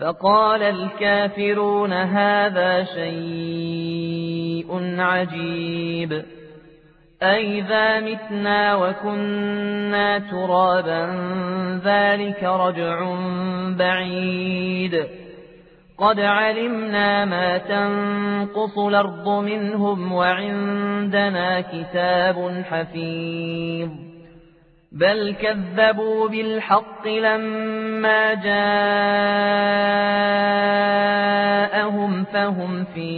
فقال الكافرون هذا شيء عجيب. أئذا متنا وكنا ترابا ذلك رجع بعيد. قد علمنا ما تنقص الأرض منهم وعندنا كتاب حفيظ. بل كذبوا بالحق لما جاءهم فهم في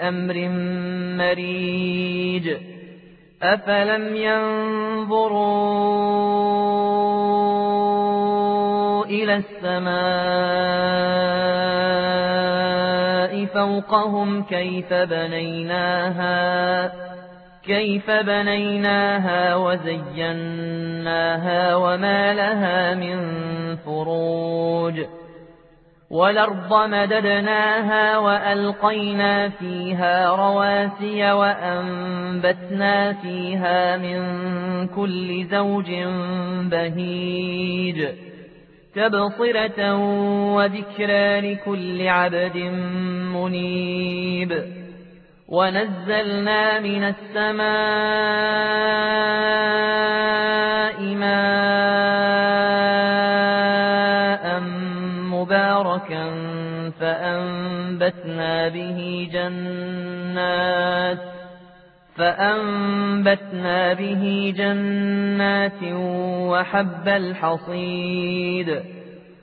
أمر مريج أفلم ينظروا إلى السماء فوقهم كيف بنيناها كيف بنيناها وزيناها وما لها من فروج والأرض مددناها وألقينا فيها رواسي وأنبتنا فيها من كل زوج بهيج تبصرة وذكرى لكل عبد منيب ونزلنا من السماء ماء مباركا فأنبتنا به جنات فأنبتنا به جنات وحب الحصيد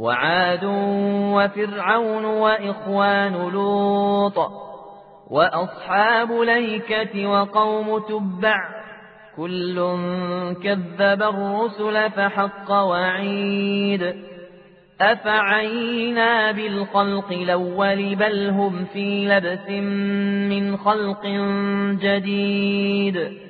وعاد وفرعون وإخوان لوط وأصحاب ليكة وقوم تبع كل كذب الرسل فحق وعيد أفعينا بالخلق الأول بل هم في لبس من خلق جديد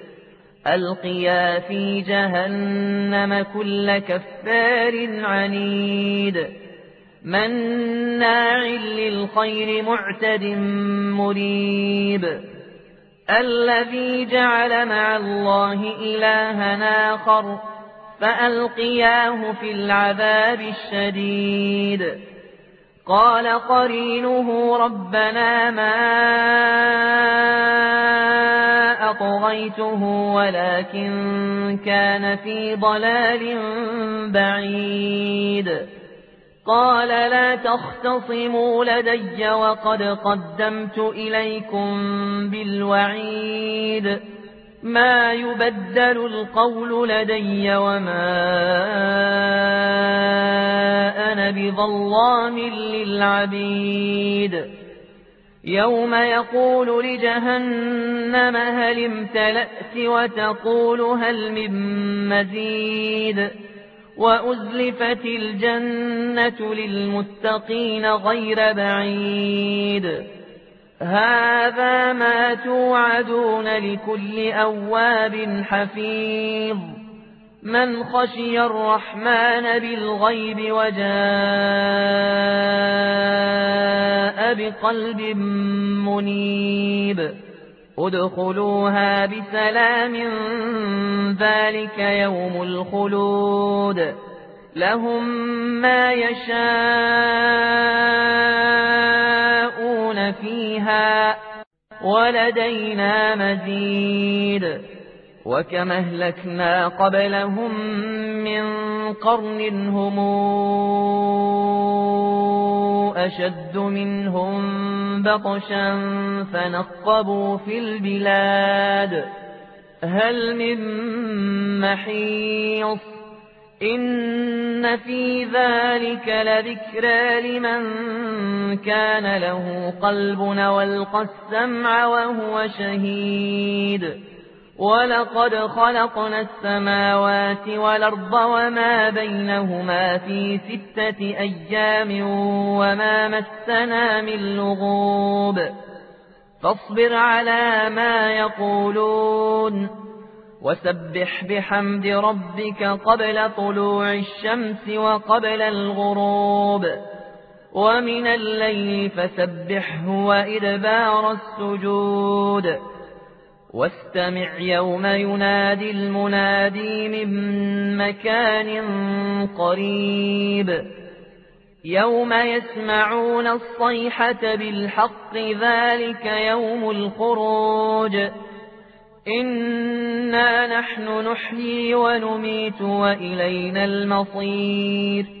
ألقيا في جهنم كل كفار عنيد. مناع للخير معتد مريب. الذي جعل مع الله إلها آخر فألقياه في العذاب الشديد. قال قرينه ربنا ما أطغيته ولكن كان في ضلال بعيد. قال لا تختصموا لدي وقد قدمت إليكم بالوعيد. ما يبدل القول لدي وما أنا بظلام للعبيد. يوم يقول لجهنم هل امتلأت وتقول هل من مزيد وأزلفت الجنة للمتقين غير بعيد هذا ما توعدون لكل أواب حفيظ من خشي الرحمن بالغيب وجاء بقلب منيب. ادخلوها بسلام ذلك يوم الخلود. لهم ما يشاءون فيها ولدينا مزيد. وكما أهلكنا قبلهم من قرن هم أشد منهم بطشا فنقبوا في البلاد. هل من محيص؟ إن في ذلك لذكرى لمن كان له قلب وألقى السمع وهو شهيد. ولقد خلقنا السماوات والأرض وما بينهما في ستة أيام وما مسنا من لغوب. فاصبر على ما يقولون وسبح بحمد ربك قبل طلوع الشمس وقبل الغروب. ومن الليل فسبحه وإدبار السجود. واستمع يوم ينادي المنادي من مكان قريب. يوم يسمعون الصيحة بالحق ذلك يوم الخروج. إنا نحن نحيي ونميت وإلينا المصير.